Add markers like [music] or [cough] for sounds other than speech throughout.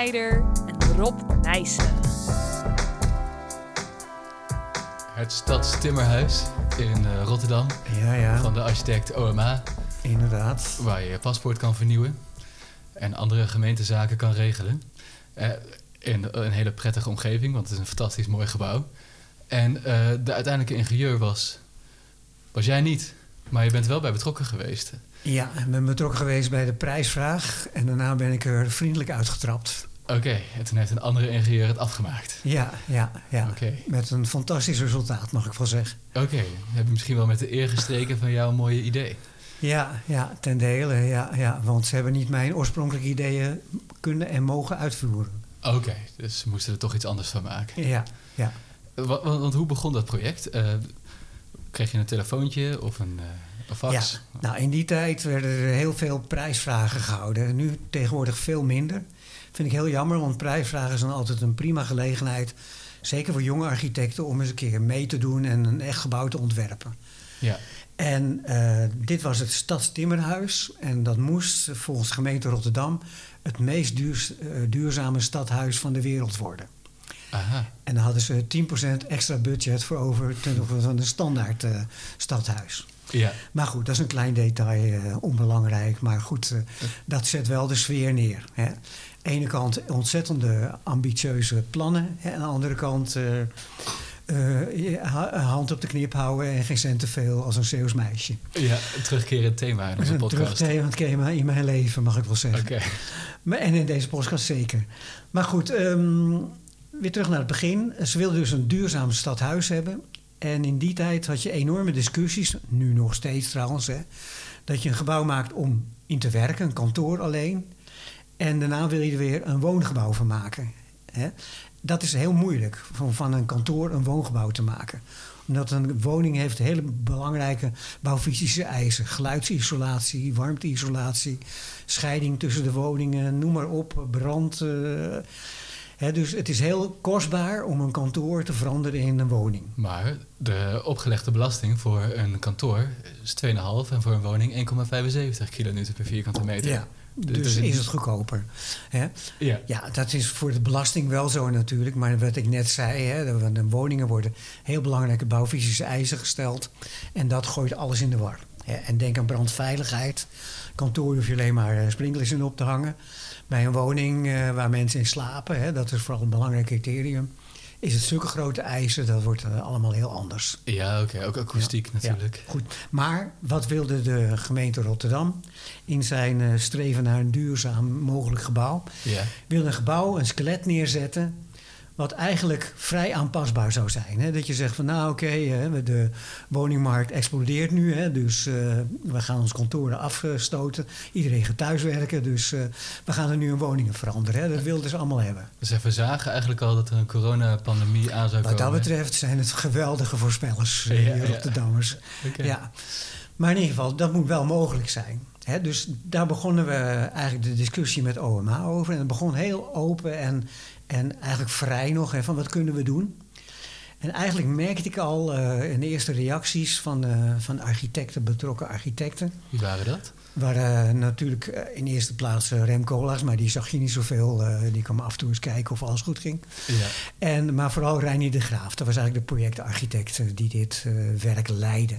Snijder en Rob Nijssen. Het Stadstimmerhuis in eh, Rotterdam Ja, ja, van de architect OMA, inderdaad. waar je je paspoort kan vernieuwen en andere gemeentezaken kan regelen. Eh, in een hele prettige omgeving, want het is een fantastisch mooi gebouw. En eh, de uiteindelijke ingenieur was, was jij niet, maar je bent wel bij betrokken geweest. Ja, ik ben betrokken geweest bij de prijsvraag en daarna ben ik er vriendelijk uitgetrapt. Oké, en toen heeft een andere ingenieur het afgemaakt. Ja, ja, ja. Met een fantastisch resultaat, mag ik wel zeggen. Oké, heb je misschien wel met de eer gestreken van jouw mooie idee. Ja, ja, ten dele, ja, ja. Want ze hebben niet mijn oorspronkelijke ideeën kunnen en mogen uitvoeren. Oké, dus ze moesten er toch iets anders van maken. Ja, ja. Wa- wa- Want, hoe begon dat project? Eh, kreeg je een telefoontje of een, fax? Ja, nou in die tijd werden er heel veel prijsvragen gehouden. Nu tegenwoordig veel minder. Vind ik heel jammer, want prijsvragen zijn altijd een prima gelegenheid. Zeker voor jonge architecten om eens een keer mee te doen en een echt gebouw te ontwerpen. Ja. En eh, dit was het Stadstimmerhuis. En dat moest volgens de gemeente Rotterdam het meest eh, duurzame stadhuis van de wereld worden. Aha. En daar hadden ze 10% extra budget voor over ten opzichte van een standaard eh, stadhuis. Ja. Maar goed, dat is een klein detail, onbelangrijk. Maar goed, dat zet wel de sfeer neer. Hè. Aan de ene kant ontzettende ambitieuze plannen. Hè. Aan de andere kant eh, eh, hand op de knip houden en geen cent te veel als een Zeeuws meisje. ja, een terugkerend thema in onze een podcast. terugkerend thema in mijn leven, mag ik wel zeggen. Oké. Maar, en in deze podcast zeker. Maar goed, ehm, weer terug naar het begin. Ze wilden dus een duurzaam stadhuis hebben. En in die tijd had je enorme discussies, nu nog steeds trouwens, hè, dat je een gebouw maakt om in te werken, een kantoor alleen. En daarna wil je er weer een woongebouw van maken. Hè. Dat is heel moeilijk, van, van een kantoor een woongebouw te maken. Omdat een woning heeft hele belangrijke bouwfysische eisen. Geluidsisolatie, warmteisolatie, scheiding tussen de woningen, noem maar op, brand. eh. Dus het is heel kostbaar om een kantoor te veranderen in een woning. Maar de opgelegde belasting voor een kantoor is 2,5 en voor een woning 1,75 kilonewton per vierkante meter. Ja, dus een- is het goedkoper. Hè? Ja. Ja, dat is voor de belasting wel zo natuurlijk. Maar wat ik net zei, hè, de, de woningen worden heel belangrijke bouwfysische eisen gesteld. En dat gooit alles in de war. Hè. En denk aan brandveiligheid. Kantoor hoef je alleen maar eh, sprinklers in op te hangen. Bij een woning eh, waar mensen in slapen, hè, dat is vooral een belangrijk criterium. Is het zulke grote eisen, dat wordt eh, allemaal heel anders. Ja, oké. Ook akoestiek Ja, natuurlijk. ja, goed. Maar wat wilde de gemeente Rotterdam in zijn eh, streven naar een duurzaam mogelijk gebouw? Ja. Wilde een gebouw, een skelet neerzetten. Wat eigenlijk vrij aanpasbaar zou zijn. Hè? Dat je zegt van nou oké, hè, de woningmarkt explodeert nu. Hè, dus eh, we gaan ons kantoren afstoten. Iedereen gaat thuiswerken. Dus eh, we gaan er nu een woningen veranderen. Hè? Dat wilden ze allemaal hebben. Dus verzagen eigenlijk al dat er een coronapandemie aan zou Wat dat komen. betreft zijn het geweldige voorspellers, eh, Ja, die ja. Rotterdammers. Oké. Ja, maar in ieder geval, dat moet wel mogelijk zijn. Dus daar begonnen we eigenlijk de discussie met OMA over. En het begon heel open en, en eigenlijk vrij nog, hè, van wat kunnen we doen. En eigenlijk merkte ik al eh, in de eerste reacties van, eh, van architecten, betrokken architecten. Wie waren dat? Waren natuurlijk eh, in eerste plaats Rem Koolhaas, maar die zag je niet zoveel. die kwam af en toe eens kijken of alles goed ging. Ja. En, maar vooral Reinier de Graaf, dat was eigenlijk de projectarchitect die dit werk leidde.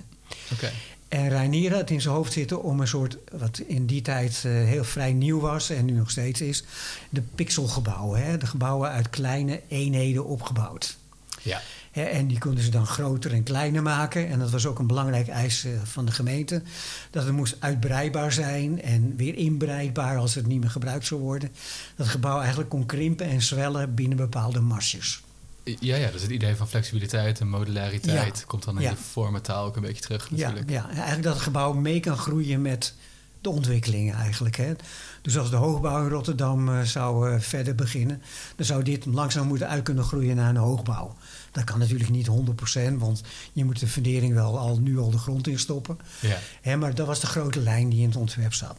Oké. En Reinier had in zijn hoofd zitten om een soort, wat in die tijd eh, heel vrij nieuw was en nu nog steeds is, de pixelgebouwen. Hè? De gebouwen uit kleine eenheden opgebouwd. Ja. Hè, en die konden ze dan groter en kleiner maken. En dat was ook een belangrijk eis eh, van de gemeente. Dat het moest uitbreidbaar zijn en weer inbreidbaar als het niet meer gebruikt zou worden. Dat het gebouw eigenlijk kon krimpen en zwellen binnen bepaalde marsjes. Ja, ja, dus het idee van flexibiliteit en modulariteit Ja. komt dan in Ja. de vormentaal ook een beetje terug Ja, natuurlijk. ja, eigenlijk dat het gebouw mee kan groeien met de ontwikkelingen eigenlijk. Hè. Dus als de hoogbouw in Rotterdam eh, zou eh, verder beginnen, dan zou dit langzaam moeten uit kunnen groeien naar een hoogbouw. Dat kan natuurlijk niet 100%, want je moet de fundering wel al, nu al de grond in stoppen. Ja. Hè, maar dat was de grote lijn die in het ontwerp zat.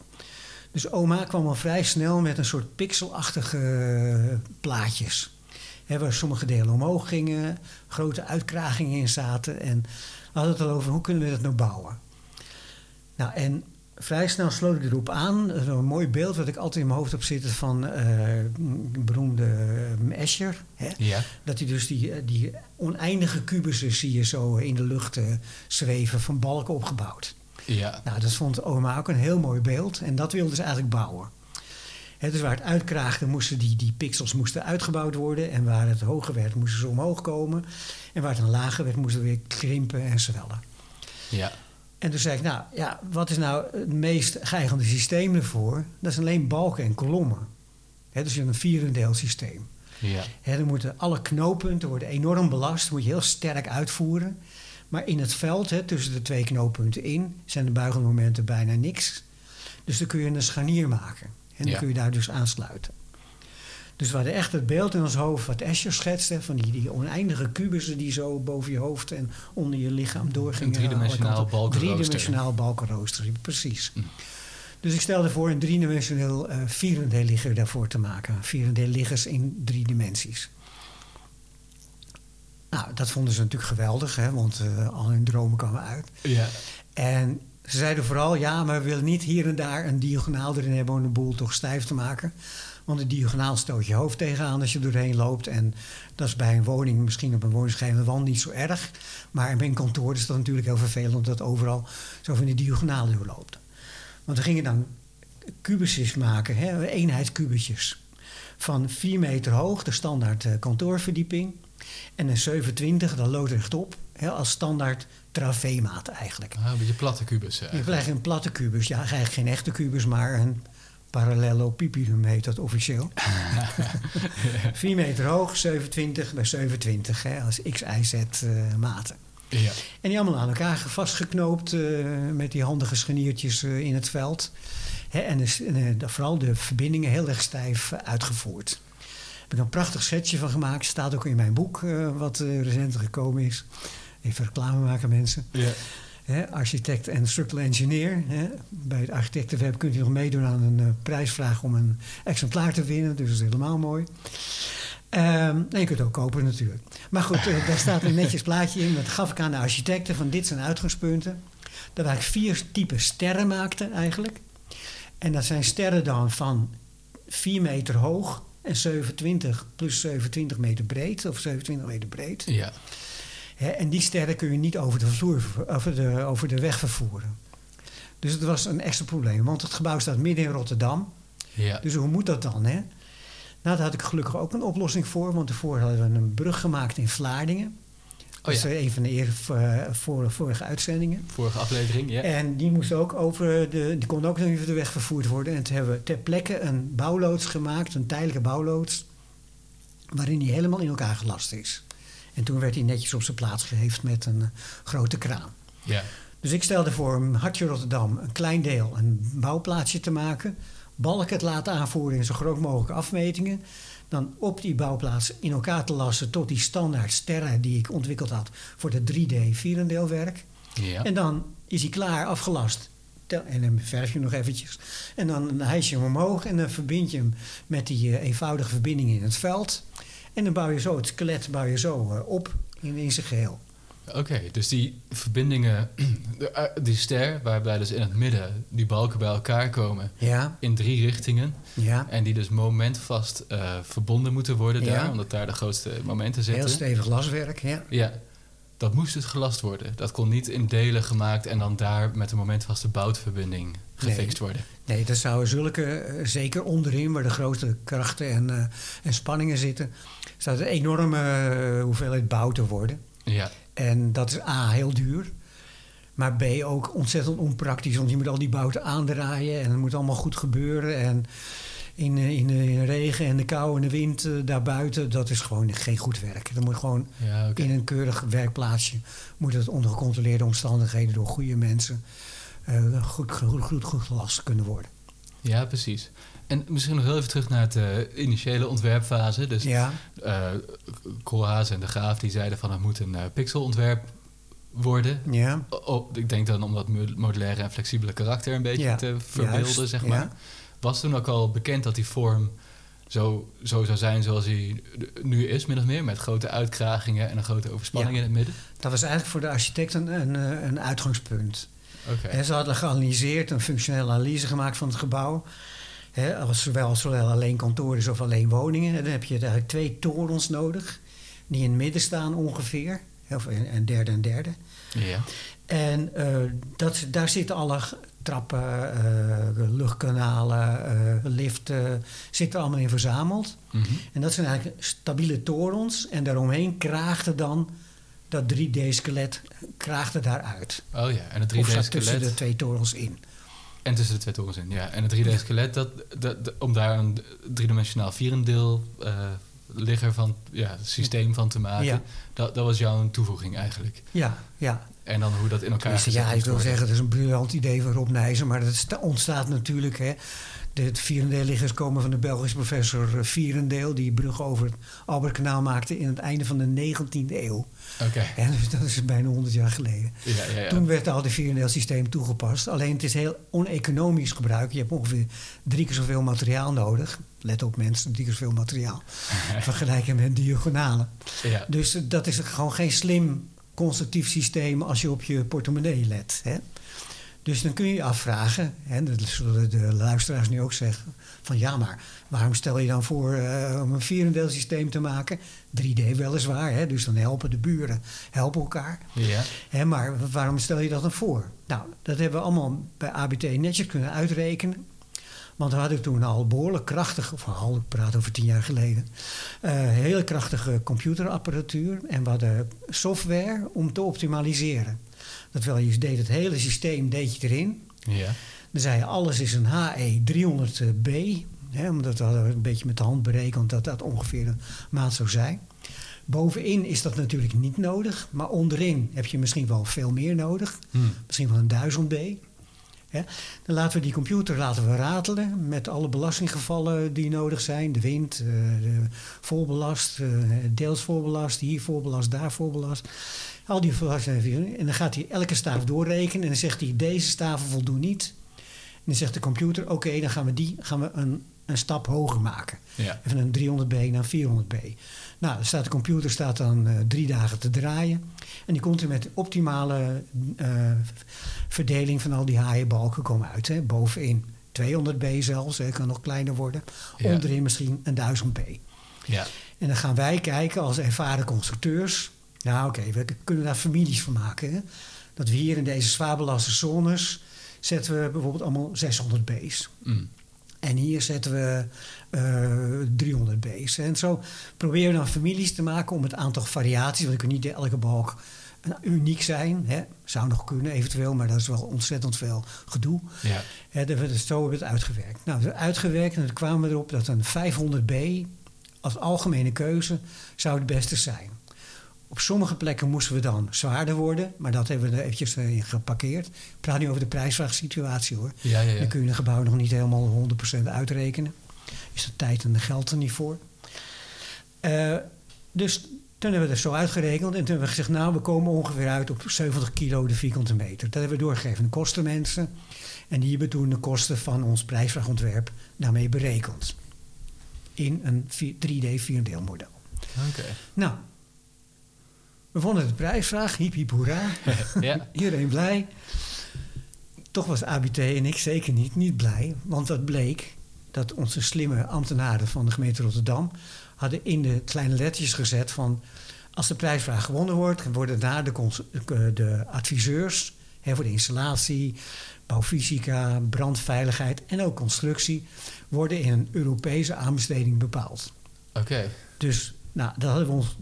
Dus oma kwam al vrij snel met een soort pixelachtige eh, plaatjes. Hè, waar sommige delen omhoog gingen, grote uitkragingen in zaten. En we hadden het al over hoe kunnen we dat nou bouwen. Nou, en vrij snel sloot ik erop aan. Zo'n mooi beeld wat ik altijd in mijn hoofd heb zitten van eh beroemde eh, Escher. Hè? Ja. Dat hij dus die, eh, die oneindige kubussen zie je zo in de lucht zweven, van balken opgebouwd. Ja. Nou, dat vond oma ook een heel mooi beeld. En dat wilden ze eigenlijk bouwen. Dus waar het uitkraagde, moesten die, die pixels moesten uitgebouwd worden. En waar het hoger werd, moesten ze omhoog komen. En waar het dan lager werd, moesten ze weer krimpen en zwellen. Ja. En toen zei ik, nou ja, wat is nou het meest geëigende systeem ervoor? Dat is alleen balken en kolommen. Hè, dus je hebt een vierendeel systeem. Ja. Hè, dan moeten alle knooppunten worden enorm belast, moet je heel sterk uitvoeren. Maar in het veld, hè, tussen de twee knooppunten in, zijn de buigende momenten bijna niks. Dus dan kun je een scharnier maken. En dan Ja. kun je daar dus aansluiten. Dus we hadden echt het beeld in ons hoofd wat Escher schetste... van die, die oneindige kubussen die zo boven je hoofd en onder je lichaam doorgingen. Een driedimensionaal balkenrooster. Driedimensionaal balkenrooster, precies. Hm. Dus ik stelde voor een driedimensioneel eh vierendeelligger daarvoor te maken. Vierendeelliggers in drie dimensies. Nou, dat vonden ze natuurlijk geweldig, hè, want eh, al hun dromen kwamen uit. Ja. En ze zeiden vooral, ja, maar we willen niet hier en daar een diagonaal erin hebben om de boel toch stijf te maken. Want de diagonaal stoot je hoofd tegenaan als je doorheen loopt. En dat is bij een woning, misschien op een woningschemische wand niet zo erg. Maar bij een kantoor is dat natuurlijk heel vervelend dat overal zo van die diagonaal doorloopt. Want we gingen dan kubusjes maken, hè, eenheidskubusjes. Van 4 meter hoog, de standaard eh, kantoorverdieping. En een 27, dat loodrecht op, hè, als standaard traveemaat eigenlijk. Ah, een beetje platte kubus. Je eigenlijk. krijgt een platte kubus. Ja, eigenlijk geen echte kubus, maar een parallelopipedum heet dat officieel. [laughs] 4 meter hoog, 27 bij 27, hè, als x, y, z eh, maten. Ja. En die allemaal aan elkaar vastgeknoopt eh, met die handige scharniertjes eh, in het veld. Hè, en en, eh, vooral de verbindingen heel erg stijf eh, uitgevoerd. Daar heb ik een prachtig setje van gemaakt. Staat ook in mijn boek, eh, wat eh, recent gekomen is. Even reclame maken, mensen. Ja. Hè, architect en structural engineer. Hè. Bij het architectenweb kunt u nog meedoen aan een prijsvraag om een exemplaar te winnen. Dus dat is helemaal mooi. Ehm, en je kunt het ook kopen natuurlijk. Maar goed, daar staat een netjes plaatje in. Dat gaf ik aan de architecten van dit zijn uitgangspunten. Dat ik vier typen sterren maakte eigenlijk. En dat zijn sterren dan van 4 meter hoog en 27 plus 27 meter breed. Of 27 meter breed. Ja. Hè, en die sterren kun je niet over de, vloer, over, de, over de weg vervoeren. Dus het was een extra probleem. Want het gebouw staat midden in Rotterdam. Ja. Dus hoe moet dat dan? Hè? Nou, daar had ik gelukkig ook een oplossing voor. Want daarvoor hadden we een brug gemaakt in Vlaardingen. Dat is Oh een van de eer, eh, voor, vorige uitzendingen. Vorige aflevering, ja. En die moest ook over de, die kon ook nog over de weg vervoerd worden. En toen hebben we ter plekke een bouwloods gemaakt, een tijdelijke bouwloods, waarin die helemaal in elkaar gelast is. En toen werd hij netjes op zijn plaats geheefd met een eh, grote kraan. Ja. Dus ik stelde voor om Hartje Rotterdam een klein deel een bouwplaatsje te maken. Balken het laten aanvoeren in zo groot mogelijke afmetingen. Dan op die bouwplaats in elkaar te lassen tot die standaard sterren die ik ontwikkeld had voor de 3D vierendeelwerk. Ja. En dan is hij klaar, afgelast. En dan verf je hem nog eventjes. En dan hijs je hem omhoog en dan verbind je hem met die eh, eenvoudige verbinding in het veld. En dan bouw je zo het skelet bouw je zo eh, op in, in zijn geheel. Oké, dus die verbindingen, [clears throat] eh, die ster, waarbij dus in het midden die balken bij elkaar komen Ja, in drie richtingen. ja. En die dus momentvast eh, verbonden moeten worden Ja. daar, omdat daar de grootste momenten Heel zitten. stevig laswerk, ja. Ja, dat moest dus gelast worden. Dat kon niet in delen gemaakt en dan daar met een momentvaste boutverbinding gefixt worden. Nee, dat zouden zulke, eh, zeker onderin waar de grootste krachten en, en spanningen zitten, zou een enorme hoeveelheid bouten worden. Ja, En dat is A, heel duur. Maar B, ook ontzettend onpraktisch. Want je moet al die bouten aandraaien. En het moet allemaal goed gebeuren. En in, eh, in, de, in de regen en de kou en de wind eh, daarbuiten... dat is gewoon geen goed werk. Dan moet gewoon ja oké. in een keurig werkplaatsje... moet het onder gecontroleerde omstandigheden... door goede mensen eh, goed, goed, goed, goed gelast kunnen worden. Ja, precies. En misschien nog heel even terug naar het eh, initiële ontwerpfase. Dus Ja, eh Koolhaas en De Graaf die zeiden van het moet een eh, pixelontwerp worden. ja. O- oh, ik denk dan om dat mo- modulaire en flexibele karakter een beetje Ja, te verbeelden, juist, zeg ja. maar. Was toen ook al bekend dat die vorm zo, zo zou zijn zoals hij nu is, min of meer, met grote uitkragingen en een grote overspanning Ja. in het midden? Dat was eigenlijk voor de architect een, een, een uitgangspunt. Oké. En ze hadden geanalyseerd, een functionele analyse gemaakt van het gebouw. Hè, als zowel, zowel alleen kantoor is of alleen woningen. En dan heb je eigenlijk twee torens nodig, die in het midden staan ongeveer. Of een, derde en derde. Ja. En eh, dat, daar zitten alle trappen, eh, luchtkanalen, eh, liften, zitten allemaal in verzameld. Mhm. En dat zijn eigenlijk stabiele torens. En daaromheen kraagde dan dat 3D-skelet kraagde daaruit. Oh ja, en het Of zat tussen 3D-skelet. de twee torens in. En tussen de twee torens in, ja. En het 3D-skelet, dat, dat, dat- om daar een driedimensionaal vierendeel eh ligger van, ja, systeem van te maken, Ja. dat, dat was jouw toevoeging eigenlijk. Ja, ja. En dan hoe dat in elkaar gezet ja, ik wil worden. zeggen, het is een briljant idee van Rob Nijzer. Maar dat sta- ontstaat natuurlijk... Hè, de vierendeelliggers komen van de Belgische professor eh, Vierendeel... die brug over het Albertkanaal maakte in het einde van de 19e eeuw. Oké, [laughs] En dus dat is bijna 100 jaar geleden. ja, ja, ja. Toen werd al het vierendeelsysteem toegepast. Alleen het is heel oneconomisch gebruik. Je hebt ongeveer drie keer zoveel materiaal nodig. Let op mensen, drie keer zoveel materiaal. [laughs] Vergelijken met diagonalen. ja. Dus dat is gewoon geen slim constructief systeem als je op je portemonnee let. Hè? Dus dan kun je je afvragen, en dat zullen de luisteraars nu ook zeggen, van ja, maar waarom stel je dan voor eh, om een vierendeelsysteem te maken? 3D weliswaar, hè? dus dan helpen de buren, helpen elkaar. ja. Hè, maar waarom stel je dat dan voor? Nou, dat hebben we allemaal bij ABT netjes kunnen uitrekenen. Want we hadden toen al behoorlijk krachtig, of al, ik praat over tien jaar geleden, eh, hele krachtige computerapparatuur. En we hadden software om te optimaliseren. Dat wil je deed het hele systeem deed je erin. ja. Dan zei je, alles is een HE 300B. Hè, omdat we hadden een beetje met de hand berekend dat dat ongeveer een maat zou zijn. Bovenin is dat natuurlijk niet nodig. Maar onderin heb je misschien wel veel meer nodig. Hm. Misschien wel een 1000B. Hè. Dan laten we die computer laten we ratelen met alle belastinggevallen die nodig zijn. De wind, eh, de voorbelast, eh, deels voorbelast, hier voorbelast, daar voorbelast. Al die belastingen. En dan gaat hij elke staaf doorrekenen en dan zegt hij deze staven voldoen niet. En dan zegt de computer, oké, dan gaan we die gaan we een, een stap hoger maken. Ja. Van een 300B naar 400B. Nou, dan staat de computer staat dan eh, drie dagen te draaien. En die komt er met de optimale eh, verdeling van al die haaienbalken komen uit. Hè. Bovenin 200B zelfs, hè, kan nog kleiner worden. Ja. Onderin misschien een 1000B. Ja. En dan gaan wij kijken als ervaren constructeurs. Nou, oké, we kunnen daar families van maken. Hè? Dat we hier in deze zwaar belaste zones zetten we bijvoorbeeld allemaal 600 B's. Hm. En hier zetten we eh 300 B's. En zo proberen we dan families te maken om het aantal variaties, want ik kan niet elke balk eh, uniek zijn. Hè? Zou nog kunnen eventueel, maar dat is wel ontzettend veel gedoe. Ja. Hè, dat we het zo hebben we het uitgewerkt. Nou, we hebben het uitgewerkt en toen kwamen we erop dat een 500B als algemene keuze zou het beste zijn. Op sommige plekken moesten we dan zwaarder worden, maar dat hebben we er eventjes eh, in geparkeerd. Ik praat nu over de prijsvraagsituatie hoor. Ja, ja, ja. Dan kun je een gebouw nog niet helemaal 100% uitrekenen. Is de tijd en de geld er niet voor. Eh, dus toen hebben we het zo uitgerekend en toen hebben we gezegd... nou, we komen ongeveer uit op 70 kilo de vierkante meter. Dat hebben we doorgegeven aan de kostenmensen. En die hebben toen de kosten van ons prijsvraagontwerp daarmee berekend. In een 3D vierendeelmodel. Oké. Nou, we vonden de prijsvraag, hiep hiep hoera. [laughs] ja. Iedereen blij. Toch was ABT en ik zeker niet, niet blij. Want dat bleek dat onze slimme ambtenaren van de gemeente Rotterdam... hadden in de kleine lettertjes gezet van... als de prijsvraag gewonnen wordt... worden daar de, de adviseurs hè, voor de installatie... bouwfysica, brandveiligheid en ook constructie... worden in een Europese aanbesteding bepaald. Oké. Dus nou, dat hadden we ons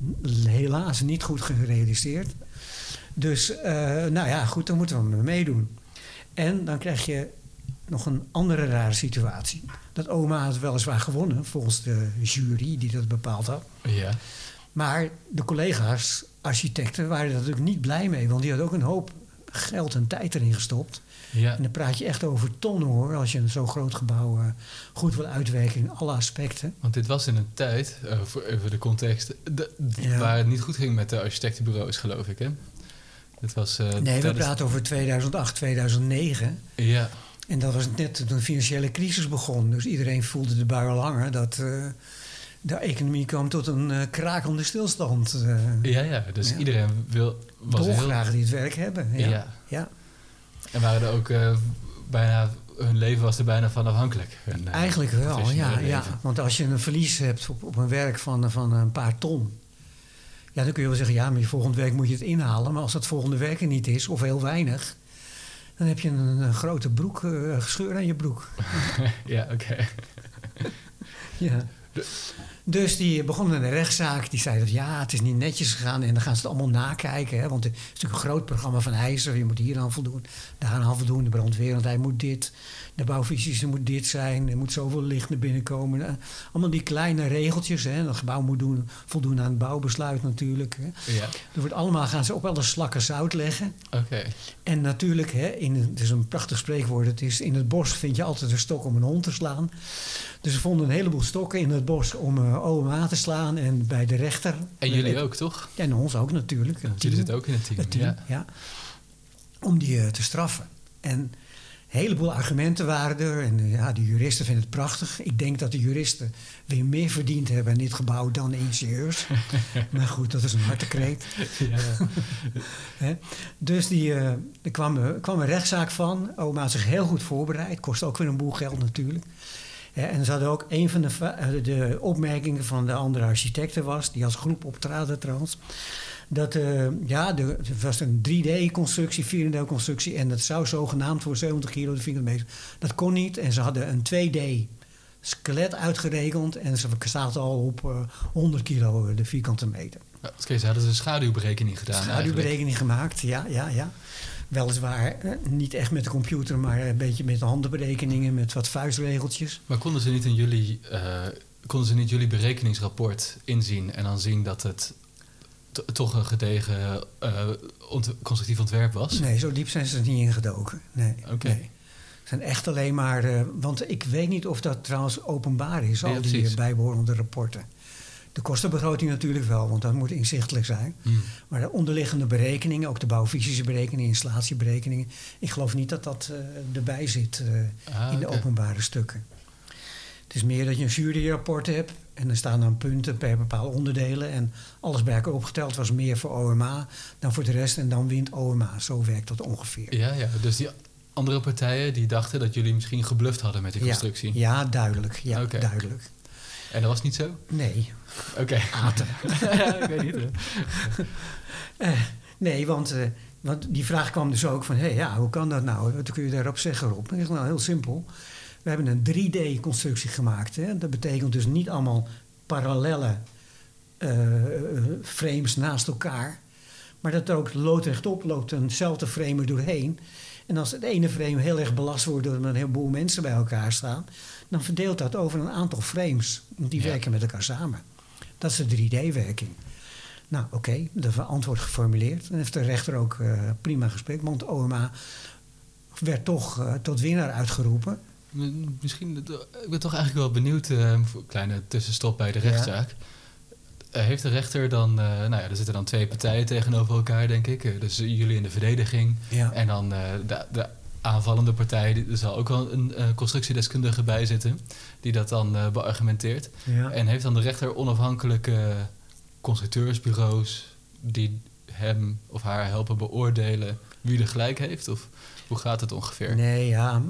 helaas niet goed gerealiseerd. Dus eh, nou ja, goed, dan moeten we meedoen. En dan krijg je nog een andere rare situatie. Dat oma had weliswaar gewonnen, volgens de jury die dat bepaald had. Ja. Maar de collega's, architecten, waren er natuurlijk niet blij mee. Want die hadden ook een hoop geld en tijd erin gestopt. Ja. En dan praat je echt over tonnen hoor, als je een zo'n groot gebouw eh, goed wil uitwerken in alle aspecten. Want dit was in een tijd, eh, voor even de context, Ja. waar het niet goed ging met de architectenbureaus, geloof ik, hè? Dit was... eh, Nee, we praten over 2008, 2009. Ja. En dat was net toen de financiële crisis begon. Dus iedereen voelde de bui al hangen dat de economie kwam tot een eh, krakende stilstand. Ja, ja. Dus Ja. iedereen wil, was heel... dolgraag dit werk hebben. Ja. Ja. Ja. En waren er ook eh, bijna, hun leven was er bijna van afhankelijk. Hun, eh, Eigenlijk wel, ja, ja. Want als je een verlies hebt op, op een werk van, van een paar ton... Ja, dan kun je wel zeggen, ja, maar je volgende week moet je het inhalen. Maar als dat volgende week er niet is, of heel weinig... dan heb je een, een grote broek, eh, scheur aan je broek. [laughs] ja, oké. Ja. Dus die begon met een rechtszaak. Die zei dat ja, het is niet netjes gegaan. En dan gaan ze het allemaal nakijken. Hè? Want het is natuurlijk een groot programma van eisen. Je moet hier aan voldoen, daar aan voldoen. De brandweerendheid moet dit. De bouwfysische moet dit zijn. Er moet zoveel licht naar binnen komen. Eh, Allemaal die kleine regeltjes. Hè? Dat gebouw moet doen, voldoen aan het bouwbesluit natuurlijk. Hè? Ja, Er wordt allemaal gaan ze op alle slakken zout leggen. oké. En natuurlijk, hè, in, het is een prachtig spreekwoord. Het is in het bos vind je altijd een stok om een hond te slaan. Dus ze vonden een heleboel stokken in het bos om eh, OMA te slaan. En bij de rechter. En jullie ook, toch? Ja, en ons ook natuurlijk. Jullie zitten ook in team. Het team, Ja. ja. Om die eh, te straffen. En een heleboel argumenten waren er. En eh, ja, de juristen vinden het prachtig. Ik denk dat de juristen weer meer verdiend hebben in dit gebouw dan de ingenieurs. [laughs] maar goed, dat is een hartekreet. [laughs] Dus die, eh, er kwam, er kwam een rechtszaak van. Oma had zich heel goed voorbereid. Kost ook weer een boel geld natuurlijk. Hè, en ze hadden ook een van de, va- eh, de opmerkingen van de andere architecten was... die als groep optraden trouwens... dat eh, ja, de, het was een 3D-constructie, 4D-constructie... en dat zou zogenaamd voor 70 kilo de vierkante meter. Dat kon niet en ze hadden een 2D-skelet uitgerekend... en ze zaten al op eh, 100 kilo de vierkante meter. Oké, ze hadden ze een schaduwberekening gedaan eigenlijk. Schaduwberekening gemaakt, ja, ja, ja. Weliswaar niet echt met de computer, maar een beetje met handenberekeningen, met wat vuistregeltjes. Maar konden ze niet in jullie, eh, konden ze niet jullie berekeningsrapport inzien en dan zien dat het to- toch een gedegen eh, ont- constructief ontwerp was? Nee, zo diep zijn ze er niet ingedoken. Nee. Oké. nee. Het zijn echt alleen maar. eh, want ik weet niet of dat trouwens openbaar is, Ja, al die precies. eh, bijbehorende rapporten. De kostenbegroting natuurlijk wel, want dat moet inzichtelijk zijn. Hmm. Maar de onderliggende berekeningen, ook de bouwfysische berekeningen, installatieberekeningen. Ik geloof niet dat dat eh, erbij zit eh, Ah, in de openbare stukken. Het is meer dat je een juryrapport hebt en er staan dan punten per bepaalde onderdelen. En alles bij elkaar opgeteld was meer voor OMA dan voor de rest. En dan wint OMA. Zo werkt dat ongeveer. Ja, ja, dus die andere partijen die dachten dat jullie misschien gebluft hadden met die constructie. Ja, ja, duidelijk. Ja, duidelijk. En dat was niet zo? Nee, Oké. aten. [laughs] ja, ik weet niet. [laughs] Eh, nee, want, eh, want die vraag kwam dus ook van... hé, ja, hoe kan dat nou? Wat kun je daarop zeggen, Rob? Dat is nou heel simpel. We hebben een 3D-constructie gemaakt. Hè? Dat betekent dus niet allemaal parallelle eh, frames naast elkaar... maar dat er ook loodrechtop loopt eenzelfde frame er doorheen... En als het ene frame heel erg belast wordt er een heleboel mensen bij elkaar staan, dan verdeelt dat over een aantal frames. Die Ja. werken met elkaar samen. Dat is de 3D-werking. Nou, oké, dat was antwoord geformuleerd. En heeft de rechter ook eh, prima gesprek, want OMA werd toch eh, tot winnaar uitgeroepen. Misschien, ik ben toch eigenlijk wel benieuwd, eh, voor een kleine tussenstop bij de rechtszaak. Eh, heeft de rechter dan, eh, nou ja, er zitten dan twee partijen tegenover elkaar, denk ik. Eh, dus jullie in de verdediging Ja. en dan eh, de, de aanvallende partij, die- er zal ook wel een eh, constructiedeskundige bij zitten, die dat dan eh, beargumenteert. Ja. En heeft dan de rechter onafhankelijke constructeursbureaus die hem of haar helpen beoordelen wie er gelijk heeft? Of hoe gaat het ongeveer? Nee, ja,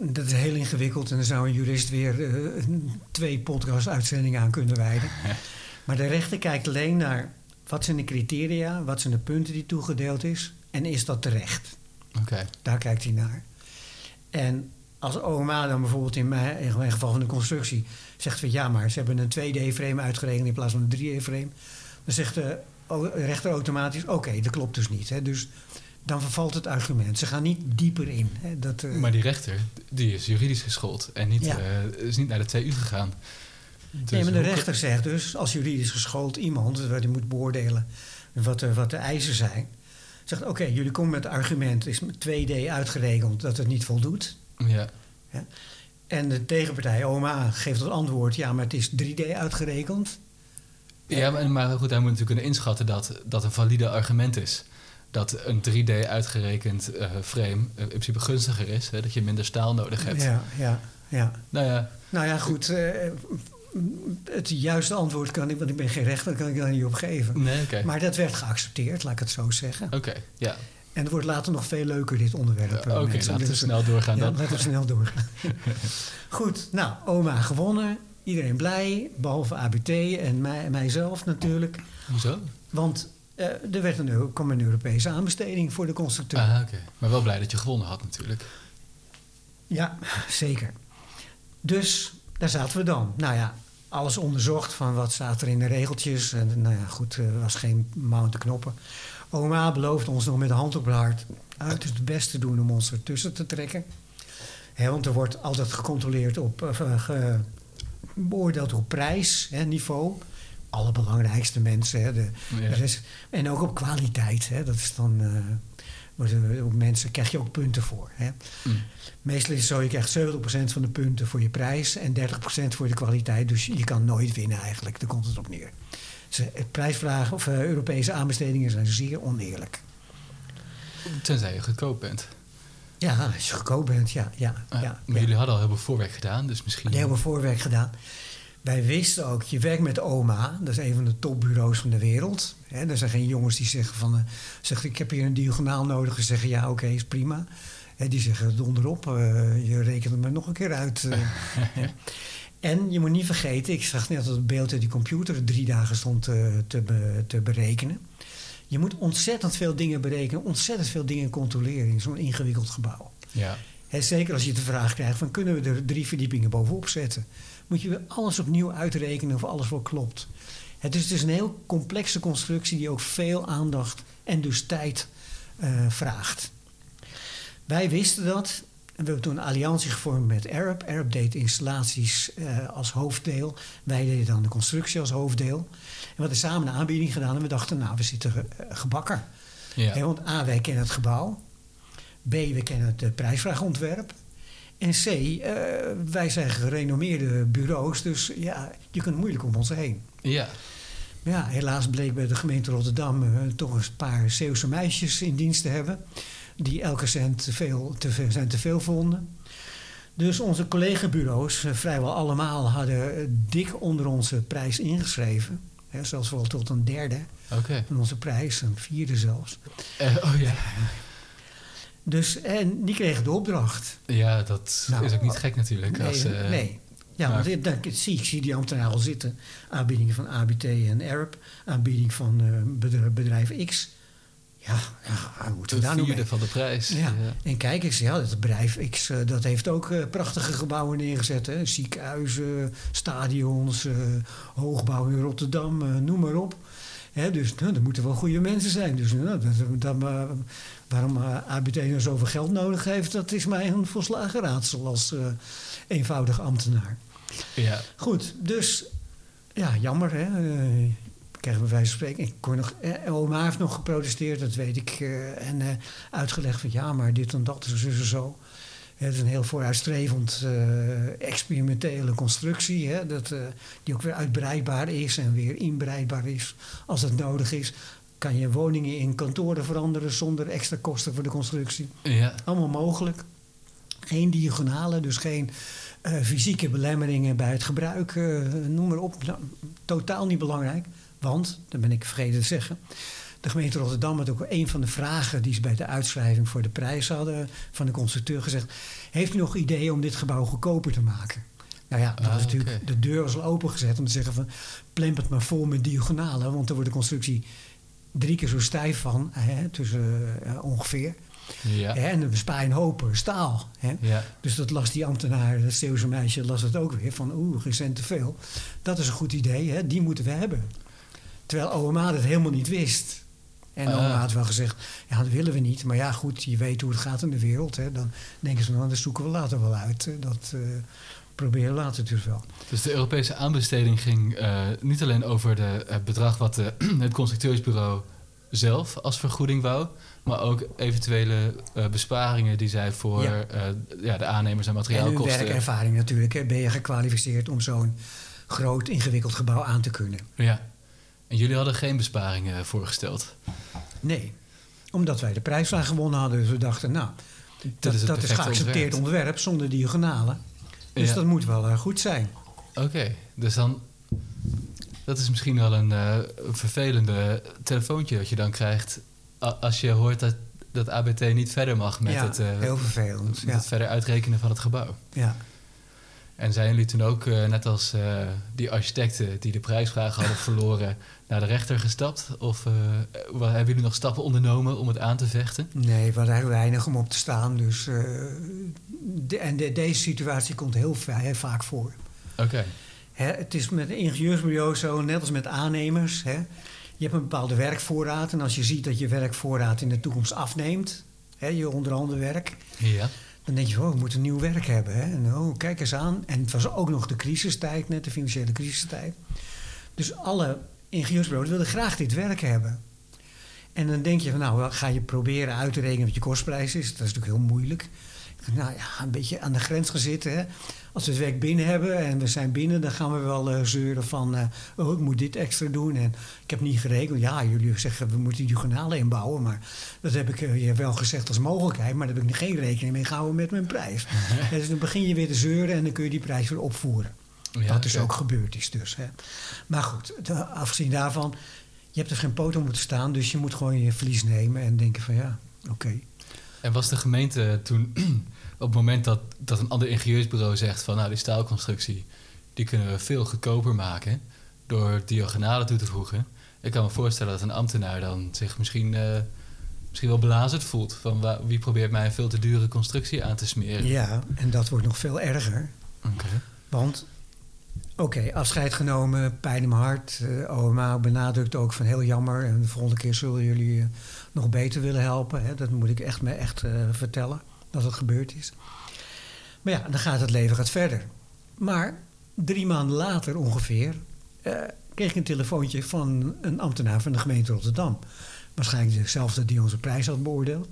dat is heel ingewikkeld. En dan zou een jurist weer eh, twee podcast-uitzendingen aan kunnen wijden. [laughs] maar de rechter kijkt alleen naar wat zijn de criteria, wat zijn de punten die toegedeeld is en is dat terecht. Daar kijkt hij naar. En als OMA dan bijvoorbeeld in mijn, in mijn geval van de constructie zegt van ja, maar ze hebben een 2D-frame uitgerekend in plaats van een 3D-frame, dan zegt de rechter automatisch: oké, dat klopt dus niet. Hè. Dus dan vervalt het argument. Ze gaan niet dieper in. Hè. Dat, eh, maar die rechter, die is juridisch geschoold en niet, Ja. eh, is niet naar de TU gegaan. Dus nee, maar de rechter zegt dus, als juridisch geschoold iemand, wat die moet beoordelen wat de, wat de eisen zijn, zegt: oké, jullie komen met het argument, is met 2D uitgerekend dat het niet voldoet. Ja, En de tegenpartij, OMA, geeft het antwoord: ja, maar het is 3D uitgerekend. ja maar, maar goed, hij moet natuurlijk kunnen inschatten dat dat een valide argument is. Dat een 3D uitgerekend eh, frame eh, in principe gunstiger is, hè, dat je minder staal nodig hebt. Ja, ja, ja. Nou ja, Nou ja, goed. eh, het juiste antwoord kan ik, want ik ben geen rechter, kan ik daar niet op geven. nee. Maar dat werd geaccepteerd, laat ik het zo zeggen. Oké, ja. En het wordt later nog veel leuker, dit onderwerp. Eh, Oké, laten we Dus, snel doorgaan ja, dan. laten we snel doorgaan. [laughs] Goed, nou, oma gewonnen. Iedereen blij, behalve ABT en mij, mijzelf natuurlijk. Hoezo? Want eh, er werd een, kwam een Europese aanbesteding voor de constructeur. Ah, oké. Maar wel blij dat je gewonnen had natuurlijk. Ja, [laughs] zeker. Dus daar zaten we dan. Nou ja, alles onderzocht van wat staat er in de regeltjes. En nou ja, goed, er was geen mouw te knoppen. Oma belooft ons nog met de hand op het hart uiterst het best te doen om ons ertussen te trekken. Hè, want er wordt altijd gecontroleerd op, of, eh, ge- beoordeeld op prijs, hè, niveau. Allerbelangrijkste mensen. Hè, de, Ja. de rest- en ook op kwaliteit. Hè, dat is dan, eh, worden- op mensen krijg je ook punten voor. Hè. Mm. Meestal is het zo, je krijgt 70% van de punten voor je prijs en 30% voor de kwaliteit. Dus je kan nooit winnen eigenlijk, daar komt het op neer. Ze, prijsvragen of eh, Europese aanbestedingen zijn zeer oneerlijk. Tenzij je goedkoop bent. Ja, als je goedkoop bent, ja. ja, Ah, ja, maar ja. jullie hadden al heel veel voorwerk gedaan, dus misschien... Hebben we voorwerk gedaan. Wij wisten ook, je werkt met OMA, dat is een van de topbureaus van de wereld. Hè, er zijn geen jongens die zeggen van, zegt, ik heb hier een diagonaal nodig. Ze zeggen ja, oké, is prima. Hè, die zeggen donderop, eh, je rekent het maar nog een keer uit. eh, [laughs] hè. En je moet niet vergeten, ik zag net dat het beeld uit die computer drie dagen stond te, be- te berekenen. Je moet ontzettend veel dingen berekenen, ontzettend veel dingen controleren in zo'n ingewikkeld gebouw. Ja. Hè, zeker als je de vraag krijgt van kunnen we er drie verdiepingen bovenop zetten. Moet je weer alles opnieuw uitrekenen of alles wel klopt. Het is dus een heel complexe constructie die ook veel aandacht en dus tijd eh, vraagt. Wij wisten dat. En we hebben toen een alliantie gevormd met Arab. Arab deed installaties eh, als hoofddeel. Wij deden dan de constructie als hoofddeel. En we hadden samen een aanbieding gedaan. En we dachten, nou, we zitten eh, gebakken. Ja. Want A, wij kennen het gebouw. B, we kennen het eh, prijsvraagontwerp. En C, eh, wij zijn gerenommeerde bureaus. Dus ja, je kunt moeilijk om ons heen. ja. Maar ja, helaas bleek bij de gemeente Rotterdam eh, toch een paar Zeeuwse meisjes in dienst te hebben. Die elke cent te veel, te veel, zijn te veel vonden. Dus onze collega-bureaus, vrijwel allemaal, hadden dik onder onze prijs ingeschreven. Hè, zelfs wel tot een derde van onze prijs, een vierde zelfs. Oh ja. Dus, en die kregen de opdracht. Ja, dat Nou, is ook niet gek natuurlijk. Nee, als, eh, nee. Ja, maar- want ik, ik zie, ik zie die ambtenaar al zitten. Aanbiedingen van ABT en Arab. Aanbieding van eh, bedrijf, bedrijf X. Ja, ja moeten we daar vierde mee? van de prijs. Ja. En kijk eens, ja, dat bedrijf X eh, dat heeft ook prachtige gebouwen neergezet. Hè? Ziekenhuizen, stadions, hoogbouw in Rotterdam, noem maar op. Hè, dus nou, er moeten wel goede mensen zijn. Dus nou, dat, dat, waarom eh, ABT nou zoveel geld nodig heeft, dat is mij een volslagen raadsel als eh, eenvoudig ambtenaar. Ja. Goed, dus ja, jammer hè. Eh, krijgen we wijze van spreken. Ik kon nog, eh, oma heeft nog geprotesteerd, dat weet ik. en uitgelegd van ja, maar dit en dat zo en zo. Het is een heel vooruitstrevend eh, experimentele constructie. Hè, dat, eh, die ook weer uitbreidbaar is en weer inbreidbaar is als het nodig is. Kan je woningen in kantoren veranderen zonder extra kosten voor de constructie. Ja. Allemaal mogelijk. Geen diagonale, dus geen eh, fysieke belemmeringen bij het gebruik. noem maar op. Nou, totaal niet belangrijk. Want, dat ben ik vergeten te zeggen. De gemeente Rotterdam had ook een van de vragen die ze bij de uitschrijving voor de prijs hadden van de constructeur gezegd. Heeft u nog ideeën om dit gebouw goedkoper te maken? Nou ja, dat Ah, was natuurlijk, de deur was al opengezet om te zeggen van plemp het maar vol met diagonalen. Want dan wordt de constructie drie keer zo stijf van, hè, tussen eh, ongeveer. Ja. Hè, en dan bespaar je een hoop eh, staal. Hè. Ja. Dus dat las die ambtenaar, dat Zeeuwse meisje, las het ook weer. Van oeh, geen cent te veel. Dat is een goed idee, hè, die moeten we hebben. Terwijl OMA dat helemaal niet wist. En Ah. OMA had wel gezegd, ja, dat willen we niet. Maar ja, goed, je weet hoe het gaat in de wereld. Hè. Dan denken ze, nou, dat zoeken we later wel uit. Dat eh, proberen we later dus wel. Dus de Europese aanbesteding ging eh, niet alleen over de, het bedrag wat de, [clears throat] het constructeursbureau zelf als vergoeding wou, maar ook eventuele eh, besparingen die zij voor Ja. eh, ja, de aannemers en En materiaalkosten. werkervaring natuurlijk. Hè. Ben je gekwalificeerd om zo'n groot, ingewikkeld gebouw aan te kunnen? Ja. En jullie hadden geen besparingen voorgesteld. Nee, omdat wij de prijsvraag gewonnen hadden. Dus we dachten, nou, dat, is dat is geaccepteerd ontwerp. ontwerp zonder diagonalen. Dus Ja. dat moet wel eh, goed zijn. Oké, dus dan. Dat is misschien wel een, eh, vervelende telefoontje dat je dan krijgt. Als je hoort dat, dat ABT niet verder mag met, ja, het, eh, heel vervelend. met Ja, het verder uitrekenen van het gebouw. ja. En zijn jullie toen ook, eh, net als eh, die architecten die de prijsvraag hadden verloren, [laughs] naar de rechter gestapt? Of eh, wat- hebben jullie nog stappen ondernomen om het aan te vechten? Nee, we hadden weinig om op te staan. Dus, de, en de- deze situatie komt heel, va- heel vaak voor. Oké. Het is met ingenieursbureaus zo, net als met aannemers. Hè. Je hebt een bepaalde werkvoorraad. En als je ziet dat je werkvoorraad in de toekomst afneemt, hè, je onderhanden werk, Ja. Dan denk je, oh, we moeten nieuw werk hebben. Hè. Oh, kijk eens aan. En het was ook nog de crisistijd, net de financiële crisistijd. Dus alle ingenieursbureaus wilden graag dit werk hebben. En dan denk je van, nou, ga je proberen uit te rekenen wat je kostprijs is. Dat is natuurlijk heel moeilijk. Nou ja, een beetje aan de grens gaan zitten. Hè. Als we het werk binnen hebben en we zijn binnen, dan gaan we wel eh, zeuren van, eh, oh, ik moet dit extra doen. En ik heb niet gerekend. Ja, jullie zeggen, we moeten diagonalen inbouwen. Maar dat heb ik eh, je wel gezegd als mogelijkheid. Maar daar heb ik geen rekening mee gehouden met mijn prijs. [laughs] Dus dan begin je weer te zeuren en dan kun je die prijs weer opvoeren. Ja, Wat dus oké. ook gebeurd is dus. Hè. Maar goed, afgezien daarvan, je hebt er geen poot om moeten staan, dus je moet gewoon je verlies nemen en denken van ja, oké. En was de gemeente toen, [clears throat] op het moment dat, dat een ander ingenieursbureau zegt van nou die staalconstructie, die kunnen we veel goedkoper maken door diagonalen toe te voegen. Ik kan me voorstellen dat een ambtenaar dan zich misschien, eh, misschien wel belazerd voelt van wie probeert mij een veel te dure constructie aan te smeren. Ja, en dat wordt nog veel erger, Oké. want oké, afscheid genomen, pijn in mijn hart. Eh, OMA benadrukt ook van heel jammer en de volgende keer zullen jullie eh, nog beter willen helpen. Hè. Dat moet ik echt me echt eh, vertellen, dat het gebeurd is. Maar ja, dan gaat het leven gaat verder. Maar drie maanden later ongeveer kreeg ik een telefoontje van een ambtenaar van de gemeente Rotterdam. Waarschijnlijk dezelfde die onze prijs had beoordeeld.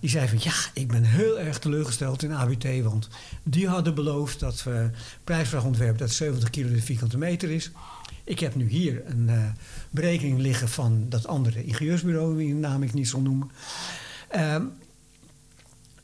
Die zei van ja, ik ben heel erg teleurgesteld in ABT. Want die hadden beloofd dat we prijsvraagontwerp dat 70 kilo de vierkante meter is. Ik heb nu hier een eh, berekening liggen van dat andere ingenieursbureau, wie naam ik niet zal noemen. Ehm,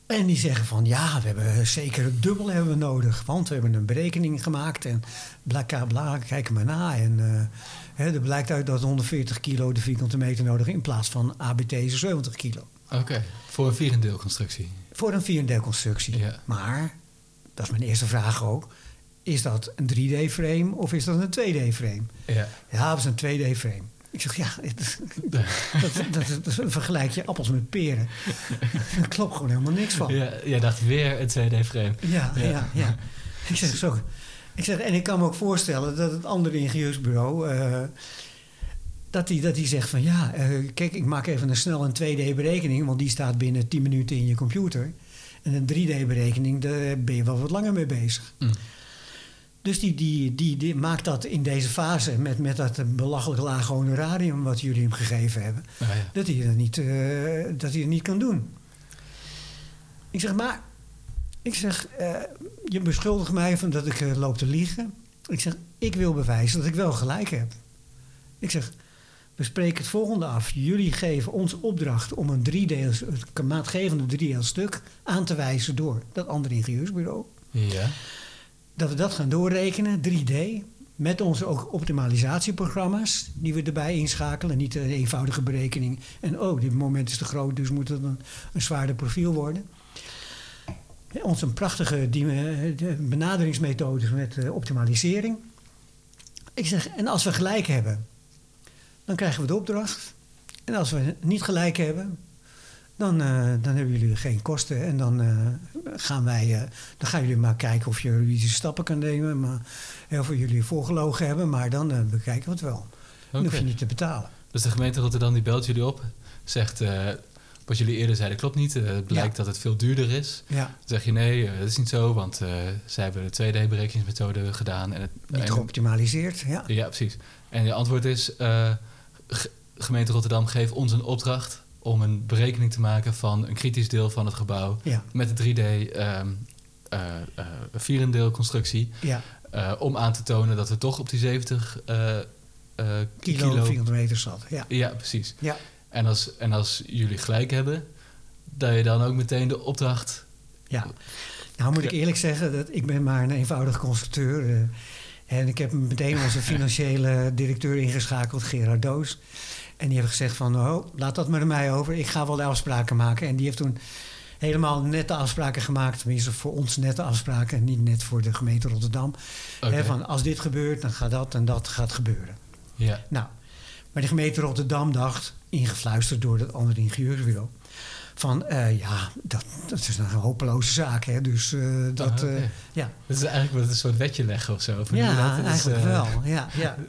en die zeggen van ja, we hebben zeker het dubbel hebben we nodig. Want we hebben een berekening gemaakt en bla bla bla, kijk maar na. En eh, hè, er blijkt uit dat 140 kilo de vierkante meter nodig in plaats van ABT 70 kilo. Oké, voor een vierendeelconstructie. Voor een vierendeelconstructie. Ja. Maar, dat is mijn eerste vraag ook. Is dat een 3D-frame of is dat een 2D-frame? Ja. Ja, dat is een 2D-frame. Ik zeg, ja, [laughs] dat, dat, dat, dat vergelijk je appels met peren. [laughs] Daar klopt gewoon helemaal niks van. ja. Jij dacht weer een 2D-frame. Ja, Ja. ja, ja. Ik zeg zo. Ik zeg, en ik kan me ook voorstellen dat het andere ingenieursbureau. eh, dat die, dat zegt van ja, eh, kijk, ik maak even een snel een 2D-berekening, want die staat binnen 10 minuten in je computer. En een 3D-berekening, daar ben je wel wat langer mee bezig. Mm. Dus die, die, die, die maakt dat in deze fase met, met dat belachelijk lage honorarium wat jullie hem gegeven hebben Ah, ja. dat hij dat niet, eh, dat hij het niet kan doen. Ik zeg, maar, ik zeg, eh, je beschuldigt mij van dat ik loop te liegen. Ik zeg, ik wil bewijzen dat ik wel gelijk heb. Ik zeg, we spreken het volgende af. Jullie geven ons opdracht om een driedeels, een maatgevende driedeels stuk aan te wijzen door dat andere ingenieursbureau. ja. Dat we dat gaan doorrekenen, 3D, met onze ook optimalisatieprogramma's die we erbij inschakelen. Niet een eenvoudige berekening. En oh, dit moment is te groot, dus moet het een, een zwaarder profiel worden. Onze prachtige die, eh, de benaderingsmethodes met eh, optimalisering. Ik zeg, en als we gelijk hebben, dan krijgen we de opdracht. En als we niet gelijk hebben, dan, eh, dan hebben jullie geen kosten. En dan, eh, gaan wij, eh, dan gaan jullie maar kijken of je juridische stappen kan nemen. Maar heel veel jullie voorgelogen hebben, maar dan bekijken we het wel. Dan hoef je niet te betalen. Dus de gemeente Rotterdam die belt jullie op, zegt wat jullie eerder zeiden klopt niet. Het blijkt dat het veel duurder is. Ja, Dan zeg je nee, dat is niet zo, want zij hebben de 2D-berekeningsmethode gedaan. En het, niet geoptimaliseerd. Ja. Ja, precies. En je antwoord is, gemeente Rotterdam geeft ons een opdracht om een berekening te maken van een kritisch deel van het gebouw Ja, met de 3D ehm eh, eh, vierendeelconstructie. ja. eh, om aan te tonen dat we toch op die 70 eh, eh, Kilo, kilo 400 meter zat. Ja, Ja, precies. ja. En als, en als jullie gelijk hebben, dat je dan ook meteen de opdracht. Ja, nou moet ik eerlijk zeggen dat ik ben maar een eenvoudig constructeur. En ik heb meteen onze financiële directeur ingeschakeld, Gerard Doos. En die heeft gezegd van, oh, laat dat maar mij over. Ik ga wel de afspraken maken. En die heeft toen helemaal nette afspraken gemaakt. Tenminste, voor ons nette afspraken. Niet net voor de gemeente Rotterdam. Van, als dit gebeurt, dan gaat dat en dat gaat gebeuren. Ja. Nou, maar de gemeente Rotterdam dacht, ingefluisterd door het andere ingenieursbureau... van, eh, ja, dat, dat is een hopeloze zaak, hè. Dus eh, dat, eh, ja... Het is eigenlijk wel een soort wetje leggen of zo. of Ja, dat? Is, eigenlijk eh, wel. Ja, ja. [laughs]